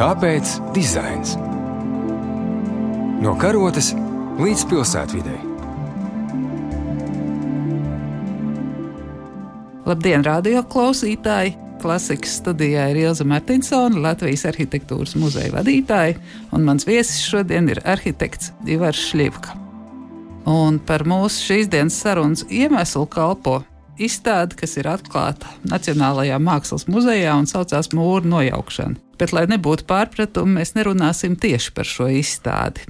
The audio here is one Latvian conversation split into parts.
Kāpēc dizains? No karotes līdz pilsētvidai. Labdien, radio klausītāji! Klasikas studijā ir Ilza Martinsone, Latvijas arhitektūras muzeja vadītāja, un mans viesis šodien ir arhitekts Ivars Šļivka. Un par mūsu šīs dienas sarunas iemeslu kalpo izstāde, kas ir atklāta Nacionālajā Mākslas muzejā un saucās Mūra nojaukšana. Bet, lai nebūtu pārpratumu, mēs nerunāsim tieši par šo izstādi.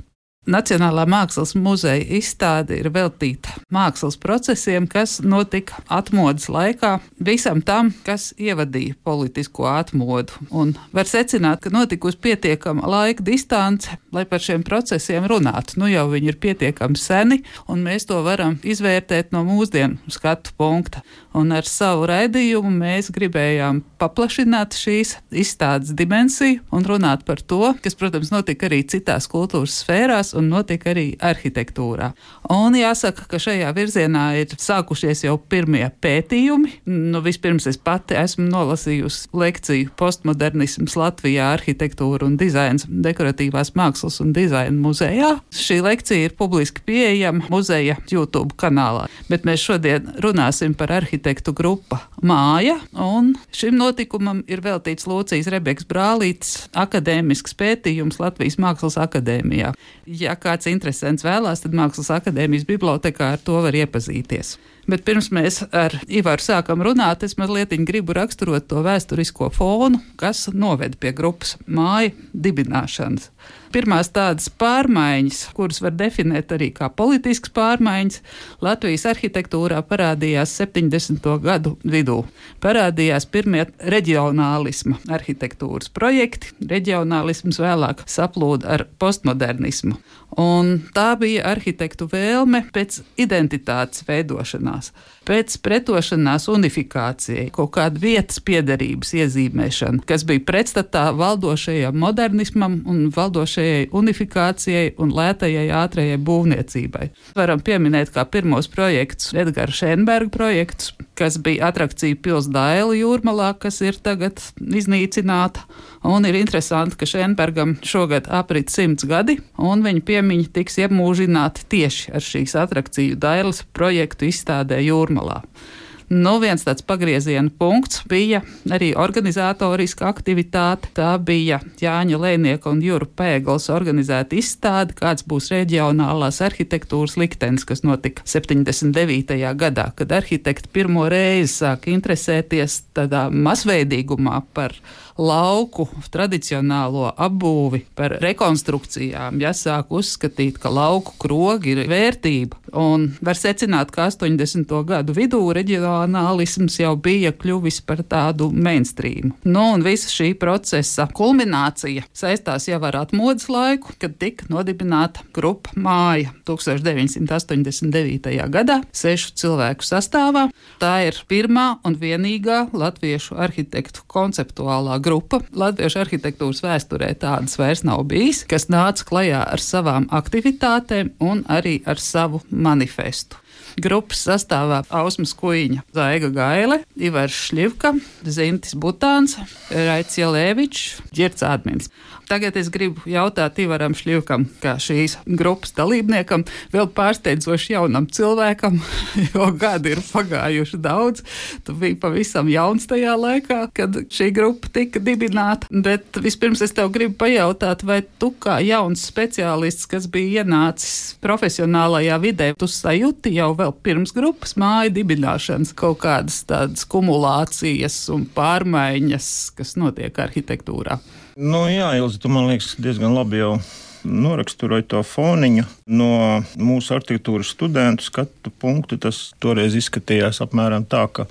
Nacionālā mākslas muzeja izstāde ir veltīta mākslas procesiem, kas notika atmodas laikā, visam tam, kas ievadīja politisko atmodu. Un var secināt, ka notikusi pietiekama laika distance, lai par šiem procesiem runātu. Nu jau viņi ir pietiekami seni, un mēs to varam izvērtēt no mūsdienu skatu punkta. Un ar savu raidījumu mēs gribējām paplašināt šīs izstādes dimensiju un runāt par to, kas, protams, notika arī citās kultūras sfērās un notika arī arhitektūrā. Un jāsaka, ka šajā virzienā ir sākušies jau pirmie pētījumi. Nu, vispirms es pati esmu nolasījusi lekciju postmodernisms Latvijā, arhitektūra un dizains dekoratīvās mākslas un dizaina muzejā. Šī lekcija ir publiski pieejama muzeja YouTube kanālā, bet mēs šodien runāsim par arhitektu grupu Māja, un šim notikumam ir veltīts Lūcijas Rebekas brālītes akadēmisks pētījums Latvijas Mākslas akadēmijā. Ja kāds interesants vēlās, tad Mākslas akadēmijas bibliotekā ar to var iepazīties. Bet pirms mēs ar Ivaru sākam runāt, es mazliet gribu raksturot to vēsturisko fonu, kas noved pie grupas māju dibināšanas. Pirmās tādas pārmaiņas, kuras var definēt arī kā politiskas pārmaiņas, Latvijas arhitektūrā parādījās 70. gadu vidū. Parādījās pirmie reģionālisma arhitektūras projekti. Reģionālisms vēlāk saplūda ar postmodernismu. Un tā bija arhitektu vēlme pēc identitātes veidošanās, pēc pretošanās unifikācijai, kaut kāda vietas piederības iezīmēšana, kas bija pretstatā valdošajam modernismam un valdošajai unifikācijai un lētajai ātrajai būvniecībai. Varam pieminēt kā pirmos projektus Edgara Šenberga projektus, kas bija atrakcija pils Daila jūrmalā, kas ir tagad iznīcināta. Un ir interesanti, ka Šenbergam šogad aprit simts gadi, un viņa piemiņa tiks iemūžināta tieši ar šīs atrakciju Dailas projektu izstādē Jūrmalā. Nu, viens tāds pagrieziena punkts bija arī organizatoriska aktivitāte. Tā bija Jāņa Lēnieka un Jura Pēgls organizēta izstāde, kāds būs reģionālās arhitektūras liktenis, kas notika 79. gadā, kad arhitekti pirmo reizi sāka interesēties tādā masveidīgumā par lauku tradicionālo apbūvi, par rekonstrukcijām. Jāsāk uzskatīt, ka lauku krogi ir vērtība. Un var secināt, ka 80. gadu vidū reģionālisms jau bija kļuvis par tādu mainstream. Nu, un visa šī procesa kulminācija saistās jau ar atmodas laiku, kad tika nodibināta grupa māja 1989. gadā, sešu cilvēku sastāvā. Tā ir pirmā un vienīgā latviešu arhitektu konceptuālā grupa. Latviešu arhitektūras vēsturē tādas vairs nav bijis, kas nāca klajā ar savām aktivitātēm un arī ar savu manifestu. Grupas sastāvā Ausmas Kuiņa, Zaiga Gaile, Ivars Šļivka, Zintis Butāns, Raits Jelēvičs, Girts Admins. Tagad es gribu jautāt Ivaram Šļivkam, kā šīs grupas dalībniekam, vēl pārsteidzoši jaunam cilvēkam, jo gadi ir pagājuši daudz. Tu biji pavisam jauns tajā laikā, kad šī grupa tika dibināta. Bet vispirms es tev gribu pajautāt, vai tu kā jauns speciālists, kas bija ienācis profesionālajā vidē, tu sajūti jau vēl pirms grupas māju dibināšanas kaut kādas tādas kumulācijas un pārmaiņas, kas notiek arhitektūrā? Nu, jā, Ilzi, tu man liekas diezgan labi jau noraksturoja to foniņu. No mūsu arhitektūras studentu skatu punktu tas toreiz izskatījās apmēram tā, ka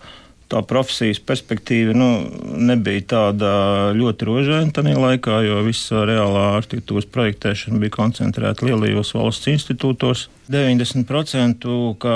tā profesijas perspektīva nu, nebija tāda ļoti rožaina tajā laikā, jo visa reālā arhitektūras projektēšana bija koncentrēta lielajos valsts institūtos. 90% ka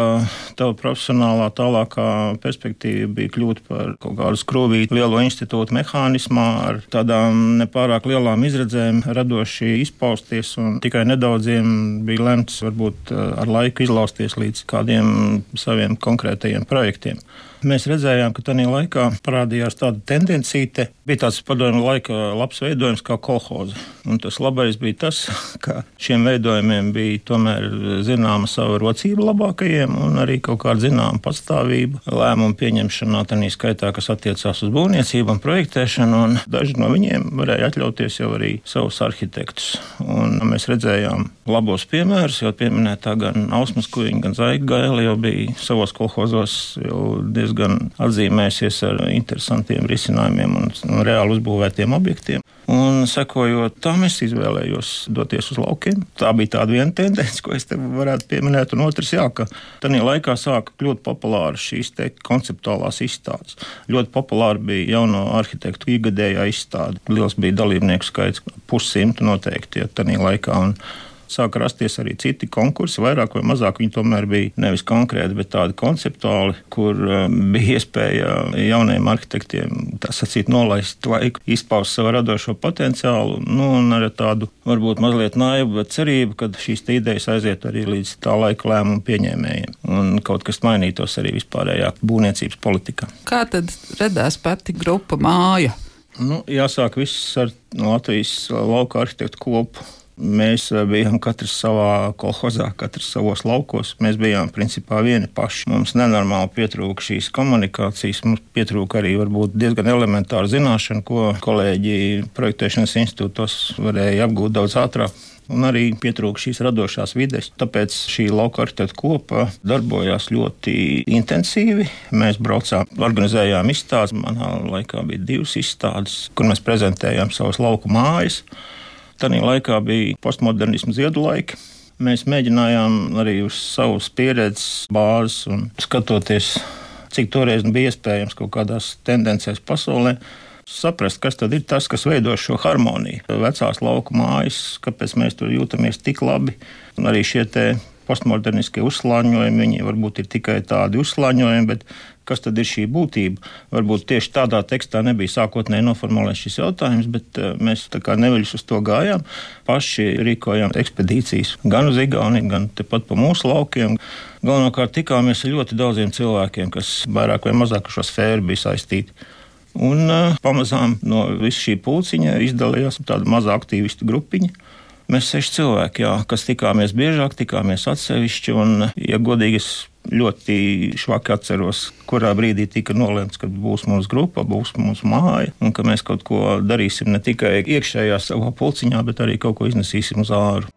tava profesionālā tālākā perspektīva bija kļūt par kaut kādu skrūvītu lielo institūtu mehānismā ar tādām nepārāk lielām izredzēm, radoši izpausties, un tikai nedaudziem bija lemts varbūt ar laiku izlausties līdz kādiem saviem konkrētajiem projektiem. Mēs redzējām, redzējām, ka tajā laikā parādījās tāda tendencija. Bija tāds padomju laika labs veidojums kā kolhoza. Un tas labais bija tas, ka šiem veidojumiem bija tomēr zināma sava rocība labākajiem un arī kaut kāda zināma pastāvība lēmumu pieņemšanā, tā skaitā, kas attiecās uz būvniecību un projektēšanu. Un daži no viņiem varēja atļauties jau arī savus arhitektus. Un mēs redzējām labos piemērus, jau pieminētā gan Ausmas kuģiņa, gan Zaiga gaila jau bija savos kolhozos diezgan atzīmējusies ar interesantiem risinājumiem un, un reāli uzbūvētiem objektiem. Un, sekojot tam, es izvēlējos doties uz laukiem. Tā bija tāda viena tendence, ko es te varētu pieminēt. Un otrs, jā, ka tajā laikā sāka kļūt populāras šīs konceptuālās izstādes. Ļoti populāra bija jauno arhitektu ikgadējā izstāde. Liels bija dalībnieku skaits, pussimtu noteikti, ja tajā laikā. Un, sāka rasties arī citi konkursi. Vairāk vai mazāk viņi tomēr bija nevis konkrēti, bet tādi konceptuāli, kur um, bija iespēja jauniem arhitektiem sacīt, nolaist laiku, izpaust savu radošo potenciālu. Nu, un ar tādu varbūt mazliet naivu, bet cerību, ka šīs idejas aiziet arī līdz tā laika lēmumu pieņēmējiem un kaut kas mainītos arī vispārējā būvniecības politikā. Kā tad radās pati grupa māja? Nu, jāsāk viss ar Latvijas lauka arhitektu kopu Mēs eh, bijām katrs savā kolhozā, katrs savos laukos. Mēs bijām principā vieni paši. Mums nenormāli pietrūka šīs komunikācijas, mums pietrūka arī diezgan elementāra zināšana, ko kolēģi projektēšanas institūtos varēja apgūt daudz ātrāk un arī pietrūka šīs radošās vides. Tāpēc šī lauka arhitekta kopa darbojās ļoti intensīvi. Mēs braucām, organizējām izstādes. Manā laikā bija divas izstādes, kur mēs prezentējām savus lauku mājas. Tanī laikā bija postmodernismu ziedu laiki. Mēs mēģinājām arī uz savas pieredzes bāzes un skatoties, cik toreiz bija iespējams kaut kādās tendencēs pasaulē. Saprast, kas tad ir tas, kas veido šo harmoniju. Vecās lauku mājas, kāpēc mēs tur jūtamies tik labi. Un arī šie postmoderniskie uzslāņojumi, viņi varbūt ir tikai tādi uzslāņojumi, bet kas tad ir šī būtība? Varbūt tieši tādā tekstā nebija sākotnēji noformulēts šis jautājums, bet eh, mēs tā kā neveļus uz to gājām. Paši rīkojām ekspedīcijas gan uz Igauniju, gan tepat pa mūsu laukiem. Galvenokārt tikāmies ar ļoti daudziem cilvēkiem, kas vairāk vai mazāk ar šo sfēru bija saistīti. Un uh, pamazām no visa šī pulciņa izdalījās tāda maza aktīvistu grupiņa. Mēs seši cilvēki, jā, kas tikāmies biežāk, tikāmies atsevišķi. Un, ja godīgi, es ļoti švaki atceros, kurā brīdī tika nolēmts, ka būs mūsu grupa, būs mūsu māja, un ka mēs kaut ko darīsim ne tikai iekšējā savā pulciņā, bet arī kaut ko iznesīsim uz āru.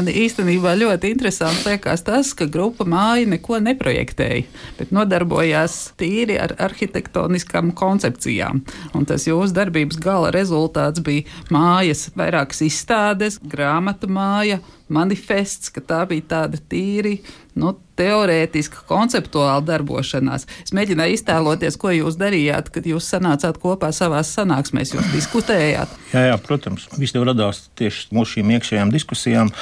Man īstenībā ļoti interesanti liekas tas, ka grupa māja neko neprojektēja, bet nodarbojās tīri ar arhitektoniskām koncepcijām. Un tas jūsu darbības gala rezultāts bija mājas, vairākas izstādes, grāmatu māja, manifests, ka tā bija tāda tīri. Nu, teorētiska, konceptuāla darbošanās. Es mēģināju iztēloties, ko jūs darījāt, kad jūs sanācāt kopā savā sanāksmēs, jūs diskutējāt. Jā, jā protams, viss jau radās tieši mūsu šīm iekšējām diskusijām.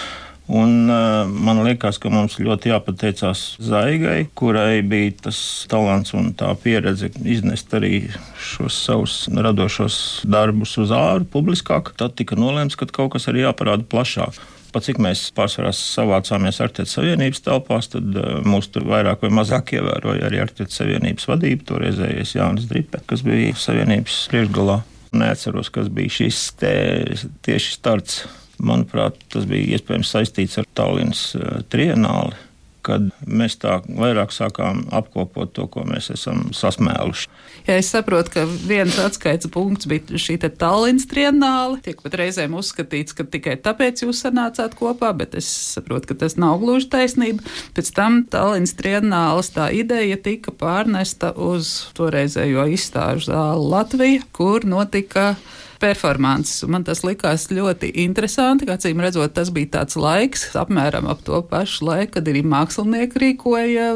Un, uh, man liekas, ka mums ļoti jāpateicās Zaigai, kurai bija tas talants un tā pieredze iznest arī šos savus radošos darbus uz āru publiskāk. Tad tika nolēmts, ka kaut kas arī jāparāda plašāk. Pat cik mēs pārsvarā savācāmies Arktētas Savienības telpās, tad uh, mūs tur vairāk vai mazāk ievēroja arī Arktētas Savienības vadība, toreizējais Jānis Dripe, kas bija Savienības priekšgalā. Neatceros, kas bija šis tieši starts Manuprāt, tas bija iespējams saistīts ar Tallinas eh, trienāli, kad mēs tā vairāk sākām apkopot to, ko mēs esam sasmēluši. Ja es saprotu, ka viens atskaites punkts bija šī Tallinas trienāle. Tiek pat reizēm uzskatīts, ka tikai tāpēc jūs sanācāt kopā, bet es saprotu, ka tas nav gluži taisnība. Pēc tam Tallinas trienāles tā ideja tika pārnesta uz toreizējo izstāžu zāli Latviju, kur notika performances. Man tas likās ļoti interesanti, kā cīm redzot, tas bija tāds laiks, apmēram ap to pašu laiku, kad arī mākslinieki rīkoja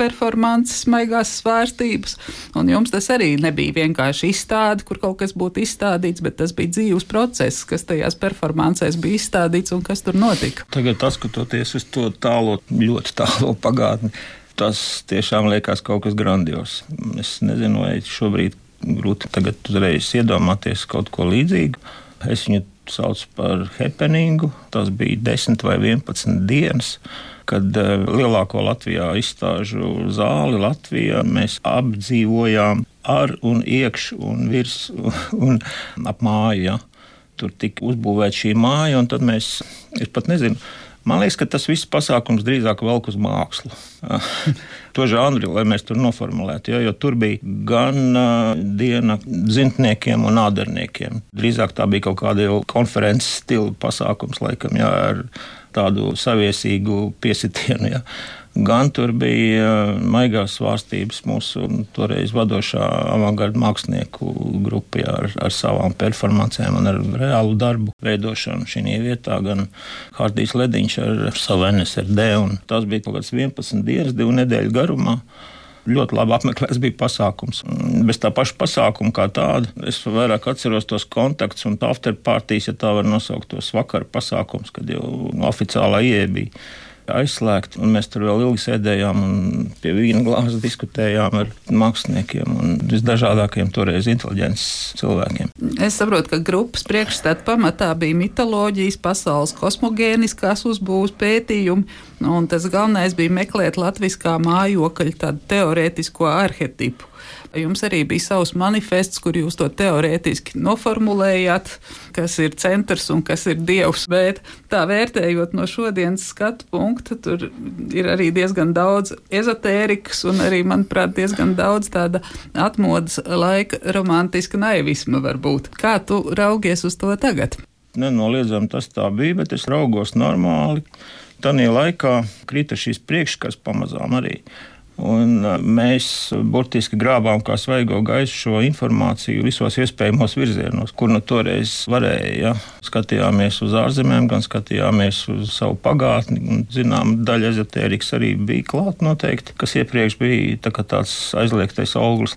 performances, maigās svārstības. Un jums tas arī nebija vienkārši izstāde, kur kaut kas būtu izstādīts, bet tas bija dzīves process, kas tajās performancēs bija izstādīts un kas tur notika. Tagad, skatoties uz to tālo, ļoti tālo pagātni, tas tiešām liekas kaut kas grandios. Es nezinu, vai šobrīd grūti tagad uzreiz iedomāties kaut ko līdzīgu. Es viņu sauc par happeningu. Tas bija 10 vai 11 dienas kad uh, lielāko Latvijā izstāžu zāli Latvijā mēs apdzīvojām ar un iekš un virs un ap māju. Ja. Tur tika uzbūvēta šī māja, un tad mēs, es pat nezinu, Man liekas, ka tas viss pasākums drīzāk velk uz mākslu. to žanru, lai mēs tur noformulētu. Ja, jo tur bija gan uh, diena zintniekiem un ādarniekiem. Drīzāk tā bija kaut kāda konferences stila pasākums, laikam, ja, ar tādu saviesīgu piesitienu. Ja gan tur bija uh, maigās svārstības mūsu toreiz vadošā avangarda mākslinieku grupā ar, ar savām performancēm un ar reālu darbu veidošanu šī vietā, gan Hārdijs Lediņš ar savu NSRD. Tas bija kaut kāds 11 dienas, divu nedēļu garumā ļoti labi apmeklēts bija pasākums. Bez tā paša pasākuma kā tāda, es vairāk atceros tos kontaktus un afterpartijas, ja tā var nosaukt tos vakara pasākums, kad jau oficiālā ieeja bija aizslēgti. Mēs tur vēl ilgi sēdējām un pie vīna glāzes diskutējām ar māksliniekiem un visdažādākajiem toreiz inteliģences cilvēkiem. Es saprotu, ka grupas priekšstādā pamatā bija mitoloģijas, pasaules kosmogēniskās uzbūves pētījumi, un tas galvenais bija meklēt latviskā mājokļa tādu teorētisko arhetipu. Jums arī bija savs manifests, kur jūs to teorētiski noformulējāt, kas ir centrs un kas ir dievs. Bet tā vērtējot no šodienas skatu punkta, tur ir arī diezgan daudz ezotērikas un arī, manuprāt, diezgan daudz tāda atmodas laika romantiska naivisma varbūt. Kā tu raugies uz to tagad? Nenoliedzami tas tā bija, bet es raugos normāli. Tanī laikā krita šīs priekšskats pamazām arī. Un mēs burtiski grābām kā svaigo gaisu šo informāciju visos iespējamos virzienos, kur nu toreiz varēja. Ja? Skatījāmies uz ārzemēm, gan skatījāmies uz savu pagātni. Zinām, daļa ezotērikas arī bija klāta noteikti, kas iepriekš bija tā tāds aizliegtais auglis.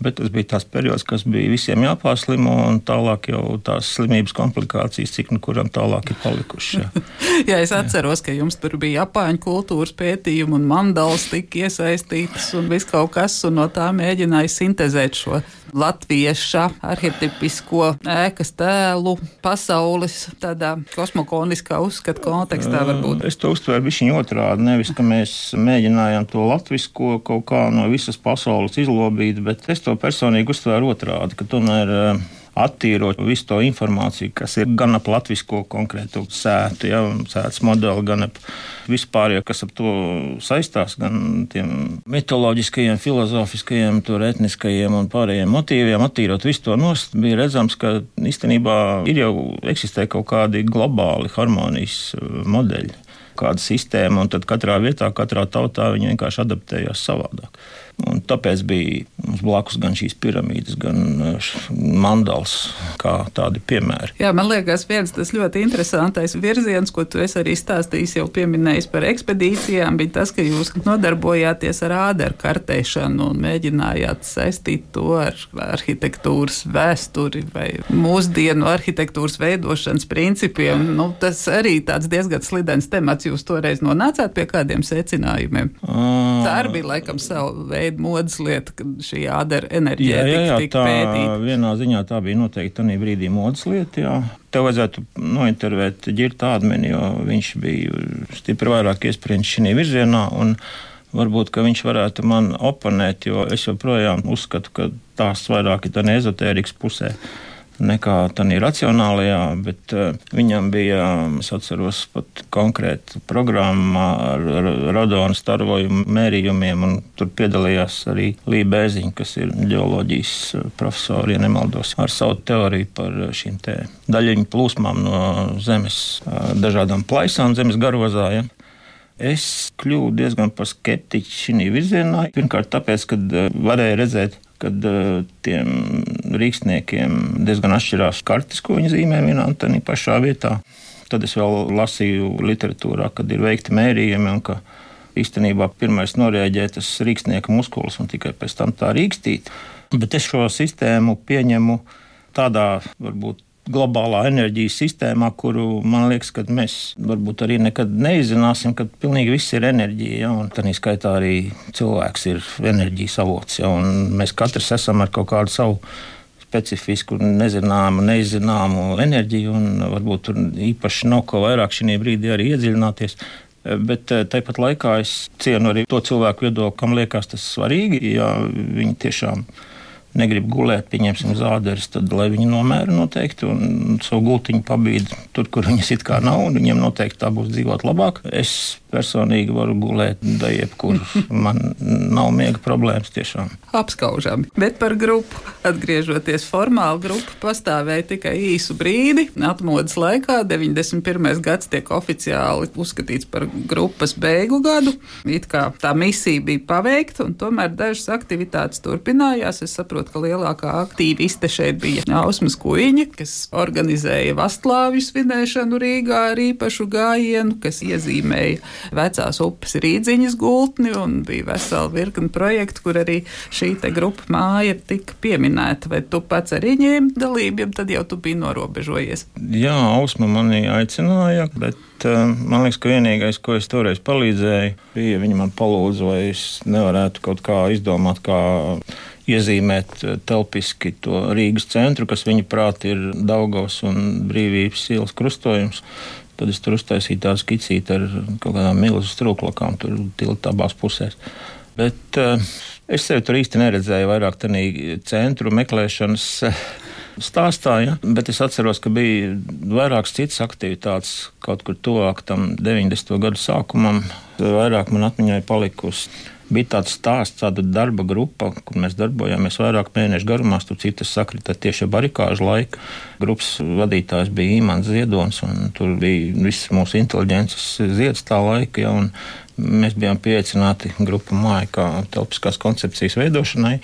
Bet tas bija tas periods, kas bija visiem jāpārslimo, un tālāk jau tās slimības komplikācijas, cik nu kuram tālāk ir palikušas. Jā. jā, es atceros, ka jums tur bija apāņu kultūras pētījumi, un mandals tika iesaistītas, un viss kaut kas, un no tā mēģināja sintezēt šo latvieša arhetipisko ēkas tēlu pasaules tādā kosmokoniskā uzskata kontekstā varbūt. Es to uztveru bišķiņ otrādi, nevis, ka mēs mēģinājām to latvisko kaut kā no visas pasaules izlobīt, bet es to personīgi uztveru otrādi, ka tomēr attīrot visu to informāciju, kas ir gan ap latviešu konkrētu sētu, ja, sēdes modeli, gan ap vispārējo, kas ap to saistās, gan tiem mitoloģiskajiem, filozofiskajiem, etniskajiem un pārējiem motīviem. Attīrot visu to nost, bija redzams, ka īstenībā ir jau eksistē kaut kādi globāli harmonijas modeļi kāda sistēma, un tad katrā vietā, katrā tautā viņi vienkārši adaptējās savādāk. Un tāpēc bija mums blakus gan šīs piramīdas, gan uh, mandāls, kā tādi piemēri. Jā, man liekas, viens tas ļoti interesantais virziens, ko tu arī stāstījis, jau pieminējis par ekspedīcijām, bija tas, ka jūs nodarbojāties ar ādaru kartēšanu un mēģinājāt saistīt to ar arhitektūras vēsturi vai mūsdienu arhitektūras veidošanas principiem. Nu, tas arī tāds diezgan slidens temats. Jūs toreiz nonācāt pie kādiem secinājumiem. À. Tā arī bija laikam veidu veida modes lieta, kad šī jā, jā, jā, tika pētīta. Vienā ziņā tā bija noteikti tādā brīdī modes lieta. Jā. Tev vajadzētu nointervēt ģirta ādmeni, jo viņš bija stipri vairāk iesprieņš šī virzienā. Varbūt viņš varētu man oponēt, jo es joprojām uzskatu, ka tās vairāk ir tā ezotērikas pusē nekā tādā racionālajā, bet uh, viņam bija, es atceros, pat konkrēta programma ar, radonu starojumu mērījumiem, un tur piedalījās arī Līja Bēziņa, kas ir ģeoloģijas eh, profesori, ja nemaldos, ar savu teoriju par eh, šīm daļiņu plūsmām no zemes dažādām plaisām zemes garozā. Ja? Es kļuvu diezgan par skeptiķu šī virzienā. Pirmkārt, tāpēc, ka varēja redzēt, kad uh, tiem rīksniekiem diezgan atšķirās kartes, ko viņi zīmē vienā un tā pašā vietā. Tad es vēl lasīju literatūrā, kad ir veikti mērījumi un ka īstenībā pirmais norēģē tas rīksnieka muskulis un tikai pēc tam tā rīkstīt. Bet es šo sistēmu pieņemu tādā varbūt globālā enerģijas sistēmā, kuru man liekas, ka mēs varbūt arī nekad neizzināsim, ka pilnīgi viss ir enerģija. Ja, un tā skaitā arī cilvēks ir enerģijas avots. Ja, mēs katrs esam ar kaut kādu savu specifisku, nezināmu, neizzināmu enerģiju, un varbūt tur īpaši nav ko vairāk šī brīdī arī iedziļināties. Bet tāpat laikā es cienu arī to cilvēku viedokli, kam liekas tas svarīgi, ja viņi tiešām ir negrib gulēt, pieņemsim zāģeris, tad lai viņi nomēra noteikti un savu gultiņu pabīd tur, kur viņas it kā nav, un viņiem noteikti tā būs dzīvot labāk. Es personīgi varu gulēt da jebkur. Man nav miega problēmas tiešām. Apskaužami. Bet par grupu. Atgriežoties formāli, grupa pastāvēja tikai īsu brīdi. Atmodas laikā 91. gads tiek oficiāli uzskatīts par grupas beigu gadu. It kā tā misija bija paveikta, un tomēr dažas aktivitātes turpinājās. Es saprotu, saprotu, ka lielākā aktīviste šeit bija Ausmas Kuiņa, kas organizēja vastlāvju svinēšanu Rīgā ar īpašu gājienu, kas iezīmēja vecās upes rīdziņas gultni, un bija vesela virkni projektu, kur arī šī grupa māja tika pieminēta. Vai tu pats arī ņēmi dalību, ja tad jau tu biji norobežojies? Jā, Ausma mani aicināja, bet eh, man liekas, ka vienīgais, ko es toreiz palīdzēju, bija viņa man palūdza, vai es nevarētu kaut kā izdomāt, kā iezīmēt eh, telpiski to Rīgas centru, kas viņa prāt ir Daugavas un Brīvības ielas krustojums. Tad es tur uztaisīju tādu skicīti ar kaut kādām milzu strūklakām, tur tilta abās pusēs. Bet uh, es sevi tur īsti neredzēju, vairāk tādā centru meklēšanas uh, stāstā, ja? bet es atceros, ka bija vairākas citas aktivitātes kaut kur tuvāk tam 90. gadu sākumam. Vairāk man atmiņai palikusi bija tāds stāsts, tāda darba grupa, kur mēs darbojāmies vairāk mēnešu garumā. Tur citas sakrita tieši barikāžu laika. Grupas vadītājs bija Imants Ziedonis, un tur bija viss mūsu inteliģences zieds tā laika. Ja, Mēs bijām pieaicināti grupu māja kā telpiskās koncepcijas veidošanai,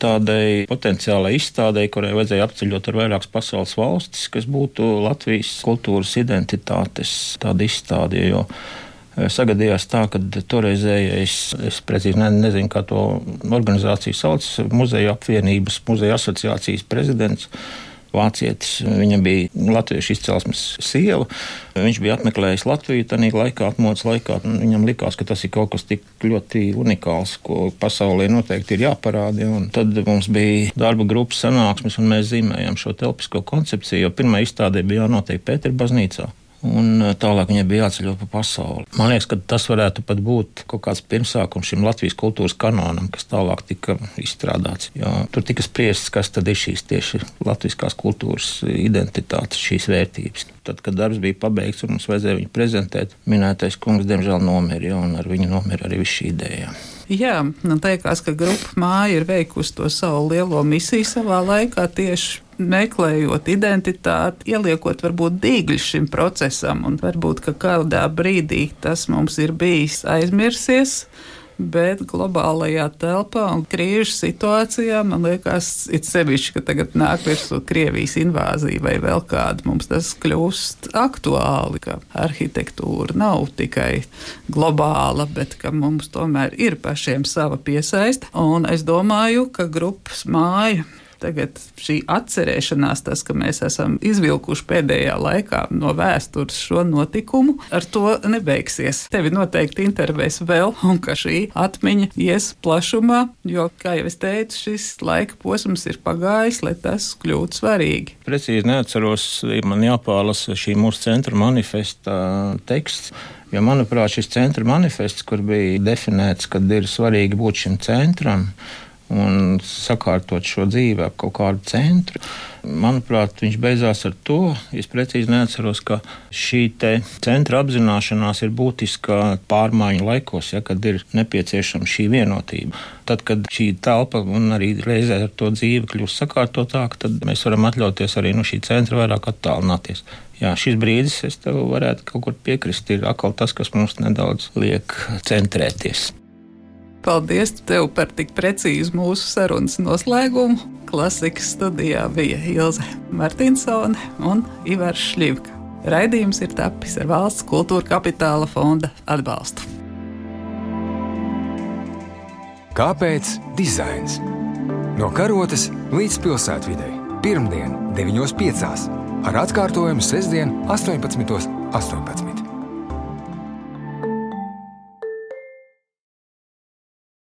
tādai potenciālai izstādei, kurai vajadzēja apceļot ar vairākas pasaules valstis, kas būtu Latvijas kultūras identitātes tāda izstāde. Jo sagadījās tā, ka toreizējais, es precīzi ne, nezinu, kā to organizāciju sauc, muzeja apvienības, muzeja asociācijas prezidents. Vācietis, viņam bija latviešu izcelsmes sieva. Viņš bija apmeklējis Latviju tajā laikā, atmodas laikā. Viņam likās, ka tas ir kaut kas tik ļoti unikāls, ko pasaulē noteikti ir jāparāda. Ja? Tad mums bija darba grupas sanāksmes, un mēs zīmējām šo telpisko koncepciju, jo pirmā izstādē bija jānotiek Pēterbaznīcā un eh, tālāk viņai bija jāceļo pa pasauli. Man liekas, ka tas varētu pat būt kaut kāds pirmsākums šim Latvijas kultūras kanonam, kas tālāk tika izstrādāts. Jo tur tika spriests, kas tad ir šīs tieši latviskās kultūras identitātes, šīs vērtības. Tad, kad darbs bija pabeigts un mums vajadzēja viņu prezentēt, minētais kungs diemžēl nomira, un ar viņu nomira arī viss šī ideja. Jā, man liekas, ka grupa māja ir veikusi to savu lielo misiju savā laikā tieši meklējot identitāti, ieliekot varbūt dīgļu šim procesam, un varbūt kādā brīdī tas mums ir bijis aizmirsies. Bet globālajā telpā un krīžu situācijā man liekas, it sevišķi, ka tagad nāk virsū Krievijas invāzija vai vēl kāda, mums tas kļūst aktuāli, ka arhitektūra nav tikai globāla, bet ka mums tomēr ir pašiem sava piesaista. Un es domāju, ka grupas māja Tagad šī atcerēšanās, tas, ka mēs esam izvilkuši pēdējā laikā no vēstures šo notikumu, ar to nebeigsies. Tevi noteikti intervēs vēl, un ka šī atmiņa ies plašumā, jo, kā jau es teicu, šis laika posms ir pagājis, lai tas kļūtu svarīgi. Precīzi neatceros, man jāpārlasa šī mūsu centra manifesta teksts. Jo, manuprāt, šis centra manifests, kur bija definēts, ka ir svarīgi būt šim centram, un sakārtot šo dzīvi ap kaut kādu centru. Manuprāt, viņš beidzās ar to, es precīzi neatceros, ka šī centra apzināšanās ir būtiska pārmaiņu laikos, ja, kad ir nepieciešama šī vienotība. Tad, kad šī telpa un arī reizē ar to dzīve kļūst sakārtotāka, tad mēs varam atļauties arī no šī centra vairāk attālināties. Jā, šis brīdis, es tev varētu kaut kur piekrist, ir atkal tas, kas mums nedaudz liek centrēties. Paldies tev par tik precīzu mūsu sarunas noslēgumu. Klasikas studijā bija Ilze Martinsone un Ivars Šļivka. Raidījums ir tapis ar valsts kultūra kapitāla fonda atbalstu. Kāpēc dizains? No karotes līdz pilsētvidē. Pirmdien, 9.5. ar atkārtojumu sestdien, 18.18. 18.